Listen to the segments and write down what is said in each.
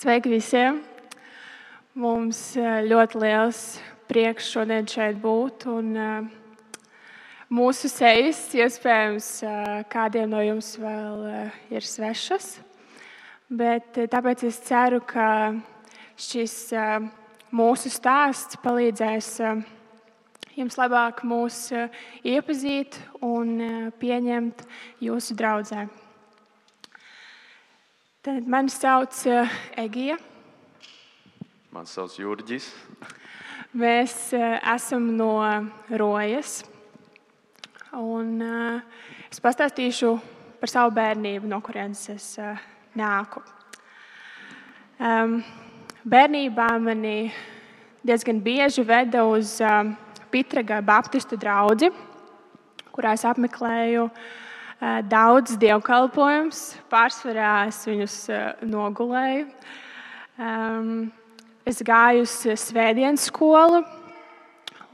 Sveiki visiem! Mums eh, ļoti liels prieks šodien šeit būt. Un, uh, mūsu sejas, iespējams, uh, kādiem no jums vēl ir svešas. Bet, tāpēc es ceru, ka šis mūsu stāsts palīdzēs jums labāk mūs iepazīt un pieņemt jūsu draudzē. Tad mani sauc uh, Egija. Mani sauc Jurģis. Mēs uh, esam no Rojas. Un, uh, es pastāstīšu par savu bērnību, no kurienes es nāku. Bērnībā mani diezgan bieži veda uz Pitraga Baptistu draugu, kurā es apmeklēju uh, Eh, daudz dievkalpojumus, pārsvarā es viņus eh, nogulēju. Es gāju uz svētdienas skolu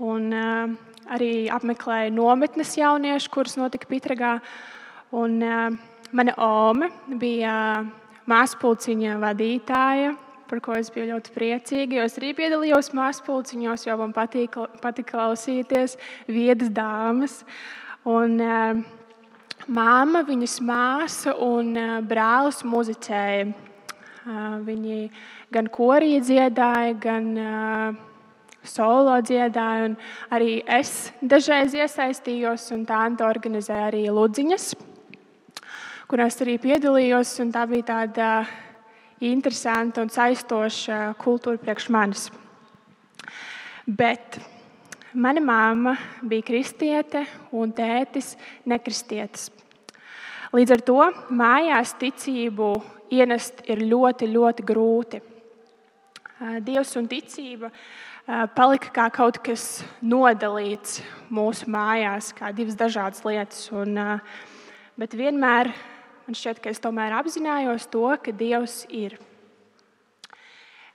un eh, arī apmeklēju nometnes jauniešu, kuras notika Pitragā. Un, mana ome bija mākslinieciņa vadītāja, par ko es biju ļoti priecīga. Es arī piedalījos māksliniecībos, jo man patīk, patīk klausīties viedas dāmas. Un, uh, Māma, viņas māsa un brālis muzicēja. Viņi gan korī dziedāja, gan solo dziedāja. Arī es dažreiz iesaistījos, un tā organizēja arī ludziņas, kurās arī piedalījos. Tā bija tāda interesanta un saistoša kultūra priekš manis. Bet mana māma bija kristiete un tētis nekristietis. Līdz ar to mājās ticību ienest ir ļoti, ļoti grūti. Dievs un ticība palika kā kaut kas nodalīts mūsu mājās, kā divas dažādas lietas. Un, bet vienmēr man šķiet, ka es tomēr apzinājos to, ka Dievs ir.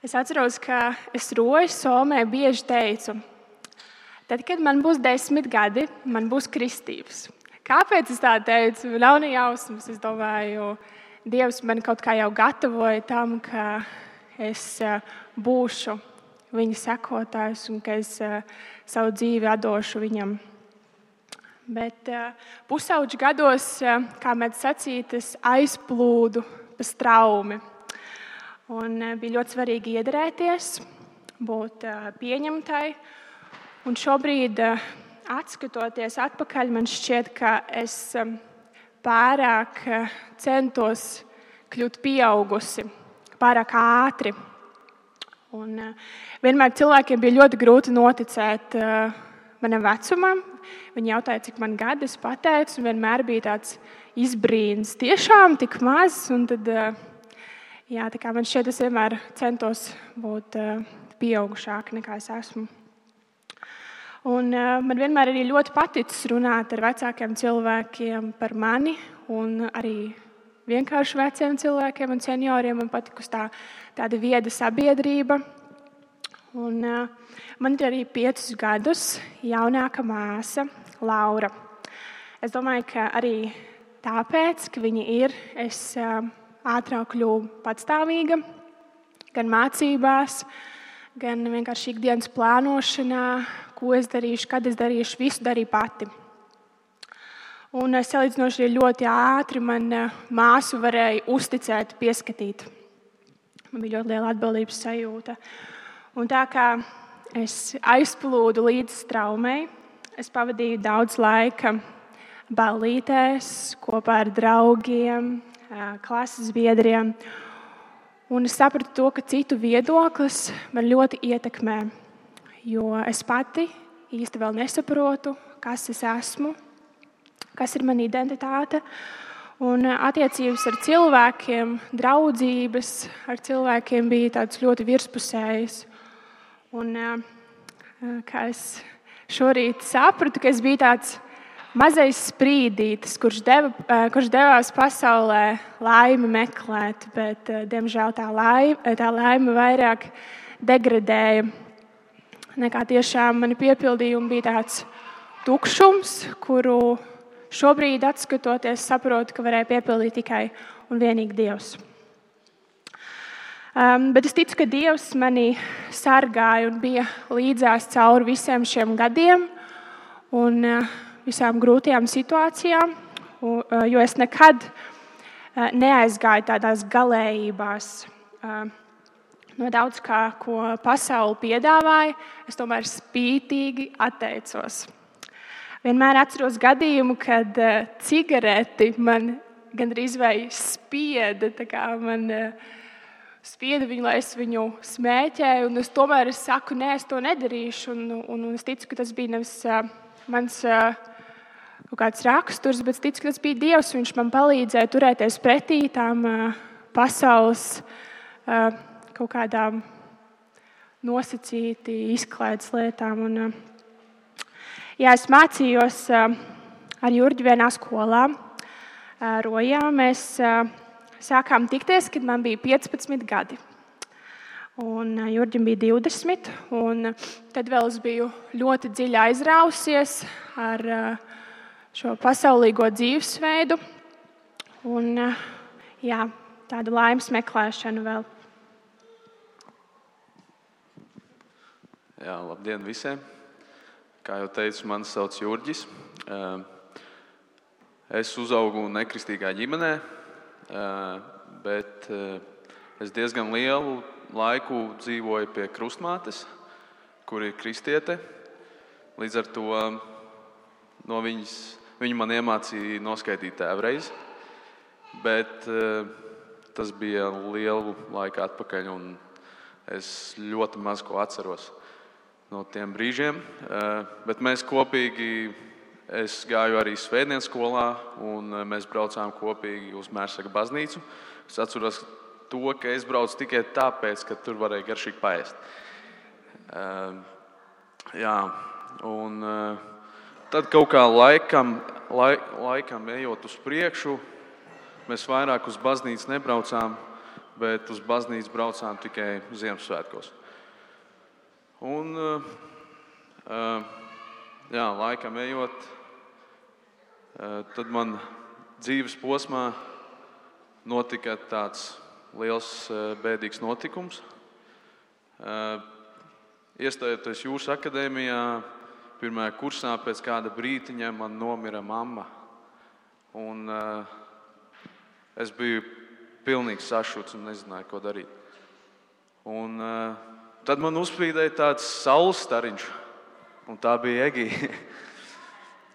Es atceros, ka es rožu somē bieži teicu, tad, kad man būs desmit gadi, man būs kristības. Kāpēc es tā teicu? Nav ne jausmas. Es domāju, Dievs man kaut kā jau gatavoja tam, ka es eh, būšu viņa sekotājs un ka es eh, savu dzīvi atdošu viņam. Bet eh, pusauģu gados, kā mēs sacīt, es aizplūdu pa straumi. Un bija ļoti svarīgi iedarēties, būt pieņemtai. Un šobrīd atskatoties atpakaļ, man šķiet, ka es um, pārāk uh, centos kļūt pieaugusi, pārāk ātri. Un, vienmēr cilvēkiem bija ļoti grūti noticēt manam vecumam. Viņi jautāja, cik man gadi es pateicu, un vienmēr bija tāds izbrīns, tiešām tik maz. Tad, jā, man šķiet, es vienmēr centos būt pieaugušāka nekā es esmu. Un, uh, man vienmēr ir ļoti paticis runāt ar vecākiem cilvēkiem par mani, un arī vienkārši veciem cilvēkiem un senioriem. Man patīk tā, tāda vieda sabiedrība. Un, uh, man ir arī piecus gadus jaunāka māsa, Laura. Es domāju, ka arī tāpēc, ka viņa ir, es uh, ātrāk kļuvu patstāvīga gan mācībās, gan vienkārši ikdienas plānošanā, ko es darīšu, kad es darīšu, visu darīju pati. Un salīdzinoši ļoti ātri man eh, māsu varēja uzticēt, pieskatīt. Man bija ļoti liela atbildības sajūta. Un tā kā es aizplūdu līdz traumai, es pavadīju daudz laika ballītēs kopā ar draugiem, eh, klases biedriem. Un es sapratu to, ka citu viedoklis man ļoti ietekmē jo es pati īsti vēl nesaprotu, kas es esmu, kas ir mana identitāte. Un eh, attiecības ar cilvēkiem, draudzības ar cilvēkiem bija tādas ļoti virspusējas. Un, eh, eh, kā es šorīt sapratu, ka es biju tāds mazais sprīdītis, kurš, deva, kurš devās pasaulē laimi meklēt, bet, diemžēl, tā laime, tā laime vairāk degradēja nekā tiešām mani piepildījumi bija tāds tukšums, kuru šobrīd, skatoties, saprotu, ka varēja piepildīt tikai un vienīgi Dievs. Um, bet es ticu, ka Dievs mani sargāja un bija līdzās cauri visiem šiem gadiem un uh, visām grūtajām situācijām, uh, jo es nekad uh, neaizgāju tādās galējībās. Uh, no daudz kā, ko pasaule piedāvāja, es tomēr spītīgi atteicos. Vienmēr atceros gadījumu, kad uh, cigareti man gandrīz vai spieda. Man, uh, spieda viņu, lai es viņu smēķēju. Es tomēr es saku, nē, es to nedarīšu. Un, un, un es ticu, ka tas bija nevis uh, mans kaut kāds raksturs, bet es ticu, ka tas bija Dievs. Viņš man palīdzēja turēties pretī tām pasaules kaut kādām nosacīti izklaides lietām. Un, uh, jā, es mācījos uh, ar Jurģu vienā skolā. Uh, Rojā mēs sākām tikties, kad man bija 15 gadi. Un Jurģim bija 20. Tad vēl es biju ļoti dziļi aizrausies ar šo pasaulīgo dzīvesveidu un jā, tādu laimes meklēšanu vēl. Jā, labdien visiem! Kā jau teicu, mani sauc Jurģis. Es uzaugu nekristīgā ģimenē, bet es diezgan lielu laiku dzīvoju pie krustmātes, kur ir kristiete. Līdz ar to no viņas, viņa man iemācīja noskaidrot tēvreiz, bet tas bija lielu laiku atpakaļ, un es ļoti maz ko atceros no tiem brīžiem. Bet mēs kopīgi Es gāju arī Svētdienas skolā, un eh, mēs braucām kopīgi uz Mērsaka baznīcu. Es atceros to, ka es braucu tikai tāpēc, ka tur varēja garšīgi paēst. Uh, jā, un tad kaut kā laikam, laik, laikam ejot uz priekšu, mēs vairāk uz baznīcu nebraucām, bet uz baznīcu braucām tikai Ziemassvētkos. Un, uh, uh, jā, laikam ejot, Eh, tad man dzīves posmā notika tāds liels, eh, bēdīgs notikums. Eh, iestājoties jūsu akadēmijā, pirmajā kursā, pēc kāda brīdiņa man nomira mamma. Un, es biju pilnīgi sašuts un nezināju, ko darīt. Un, tad man uzspīdēja tāds saules stariņš, un tā bija Egija.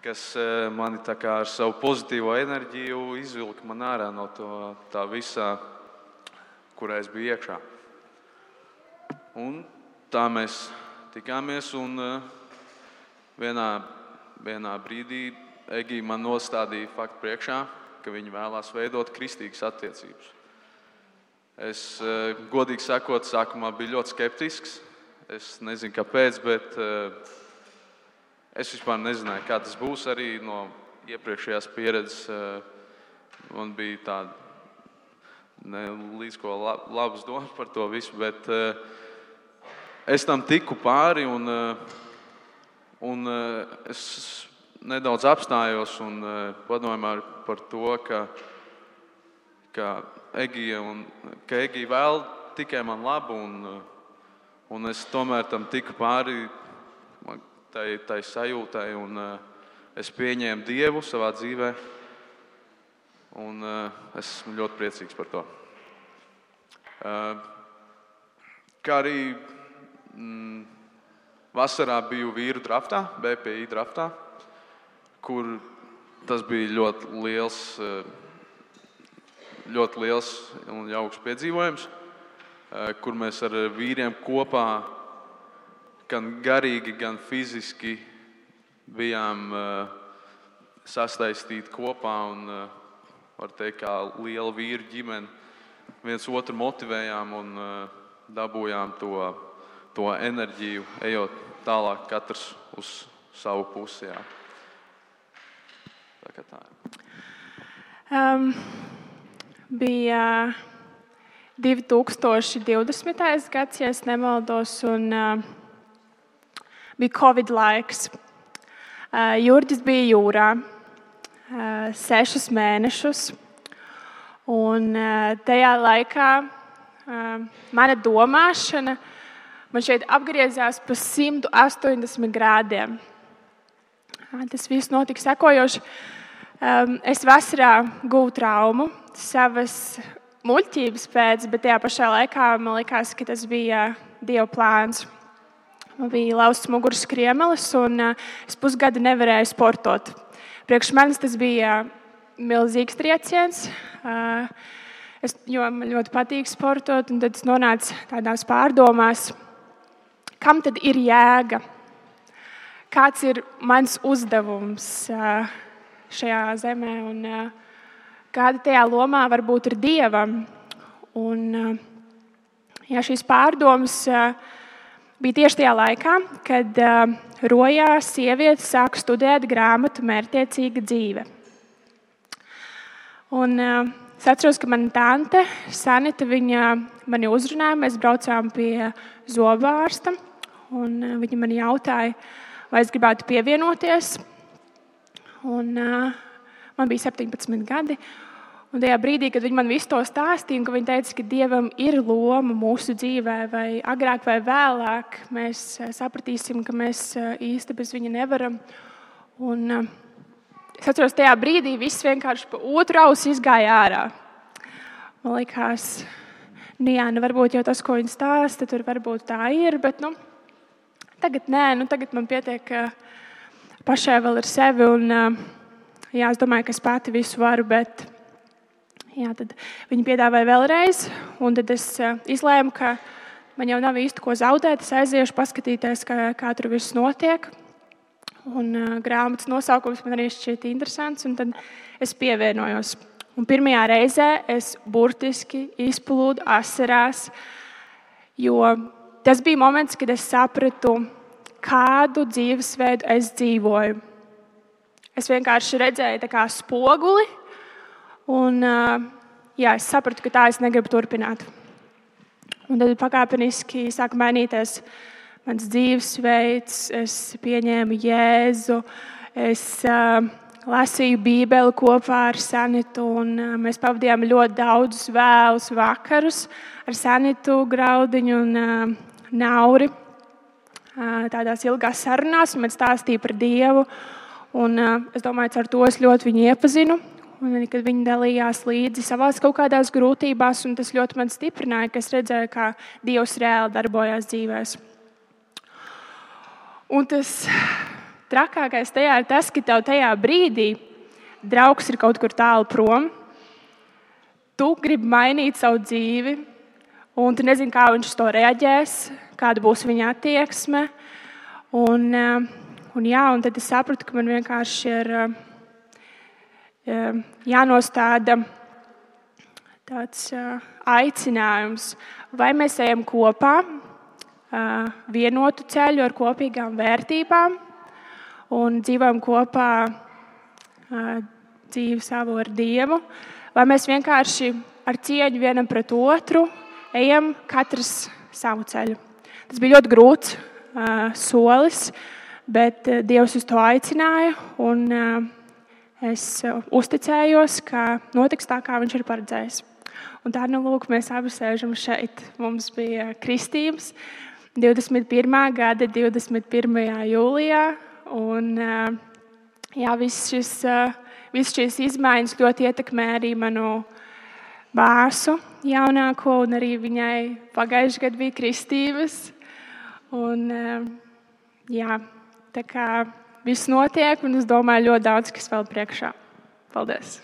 kas e, mani ar savu pozitīvo enerģiju izvilka man ārā no to, tā visā, kurā es biju iekšā. Un tā mēs tikāmies, un e, vienā, vienā brīdī Egija man nostādīja faktu priekšā, ka viņi vēlās veidot kristīgas attiecības. Es, e, godīgi sakot, sākumā biju ļoti skeptisks. Es nezinu, kāpēc, bet Es vispār nezināju, kā tas būs. Arī no iepriekšējās pieredzes eh, man bija tāda līdz ko labas domas par to visu, bet eh, es tam tiku pāri un, eh, un es nedaudz apstājos un padomāju par to, ka, ka Egija, un, ka Egija vēl tikai man labu un, un es tomēr tam tiku pāri tai, tai sajūtai. Un, uh, es pieņēmu Dievu savā dzīvē, un uh, esmu ļoti priecīgs par to. Uh, kā arī mm, vasarā biju vīru draftā, BPI draftā, kur tas bija ļoti liels, ļoti liels un jauks piedzīvojums, kur mēs ar vīriem kopā gan garīgi, gan fiziski bijām uh, sasaistīti kopā un, uh, var teikt, kā liela vīru ģimene. Viens otru motivējām un dabūjām to, to enerģiju, ejot tālāk, katrs uz savu pusi. Jā. Tā tā um, bija 2020. gads, ja nemaldos. Un, bija Covid laiks. Jurģis bija jūrā sešus mēnešus. Un tajā laikā mana domāšana man šeit apgriezās pa 180 grādiem. Tas viss notika sekojoši. Es vasarā guvu traumu savas muļķības pēc, bet tajā pašā laikā man likās, ka tas bija Dieva plāns. Man bija lausts muguras kriemelis, un es pusgadu nevarēju sportot. Priekš manis tas bija milzīgs trieciens. Es, jo man ļoti patīk sportot, un tad es nonācu tādās pārdomās, kam tad ir jēga? Kāds ir mans uzdevums šajā zemē, un kāda tajā lomā var būt ir dievam? Un, ja šīs pārdomas bija tieši tajā laikā, kad Rojā sieviete sāka studēt grāmatu Mērķiecīga dzīve. Un, es atceros, ka mana tante Sanita mani uzrunāja. Mēs braucām pie zobārsta. Un, viņa man jautāja, vai es gribētu pievienoties. Un, uh, man bija 17 gadi. Un tajā brīdī, kad viņi man visu to stāstīja, ka viņi teica, ka dievam ir loma mūsu dzīvē, vai agrāk vai vēlāk, mēs sapratīsim, ka mēs īsti bez viņa nevaram. Un, Es atceros, tajā brīdī viss vienkārši pa otru ausu izgāja ārā. Man liekas, nu, jā, nu, varbūt jau tas, ko viņi stāsta, tur varbūt tā ir. Bet nu, tagad nē, nu, tagad man pietiek, ka pašai vēl ir sevi. Un, jā, es domāju, ka es pati visu varu. Bet, jā, viņi piedāvāja vēlreiz, tad es izlēmu, ka man jau nav īsti ko zaudēt. Es aiziešu paskatīties, kā, kā tur viss notiek. Un, uh, grāmatas nosaukums man arī šķiet interesants, un tad es pievienojos. Un pirmajā reizē es burtiski izplūdu asarās, jo tas bija moments, kad es sapratu, kādu dzīvesveidu es dzīvoju. Es vienkārši redzēju kā spoguli, un jā, es sapratu, ka tā es negribu turpināt. Un tad pakāpeniski sāk mainīties mans dzīvesveids, es pieņēmu Jēzu, es uh, lasīju Bībeli kopā ar Sanitu, un uh, mēs pavadījām ļoti daudzus vēlus vakarus ar Sanitu, Graudiņu un uh, Nauri. Tādās ilgās sarunās man stāstīja par Dievu, un es domāju, ar to es ļoti viņu iepazinu. Un, kad viņi dalījās līdzi savā kaut kādās grūtībās, un tas ļoti man stiprināja, ka es redzēju, kā Dievs reāli darbojās dzīvēm. Un tas trakākais tajā ir tas, ka tev tajā brīdī draugs ir kaut kur tālu prom. Tu gribi mainīt savu dzīvi, un tu nezini, kā viņš to reaģēs, kāda būs viņa attieksme. Un, eh, un, jā, un tad es sapratu, ka man vienkārši ir eh, eh, jānostāda tāds aicinājums, vai mēs ejam kopā, vienotu ceļu ar kopīgām vērtībām un dzīvojam kopā dzīvi savu ar Dievu, vai mēs vienkārši ar cieņu vienam pret otru ejam katrs savu ceļu. Tas bija ļoti grūts uh, solis, bet Dievs uz to aicināja. Un, uh, es uzticējos, ka notiks tā, kā Viņš ir paredzējis. Un tā nu, lūk, mēs abi sēžam šeit. Mums bija kristības, 21. gada 21. jūlijā. Un, jā, viss šis, viss šīs izmaiņas ļoti ietekmē arī manu māsu jaunāko, un arī viņai pagājušajā gadā bija kristības. Un, jā, tā kā viss notiek, un es domāju, ļoti daudz kas vēl priekšā. Paldies!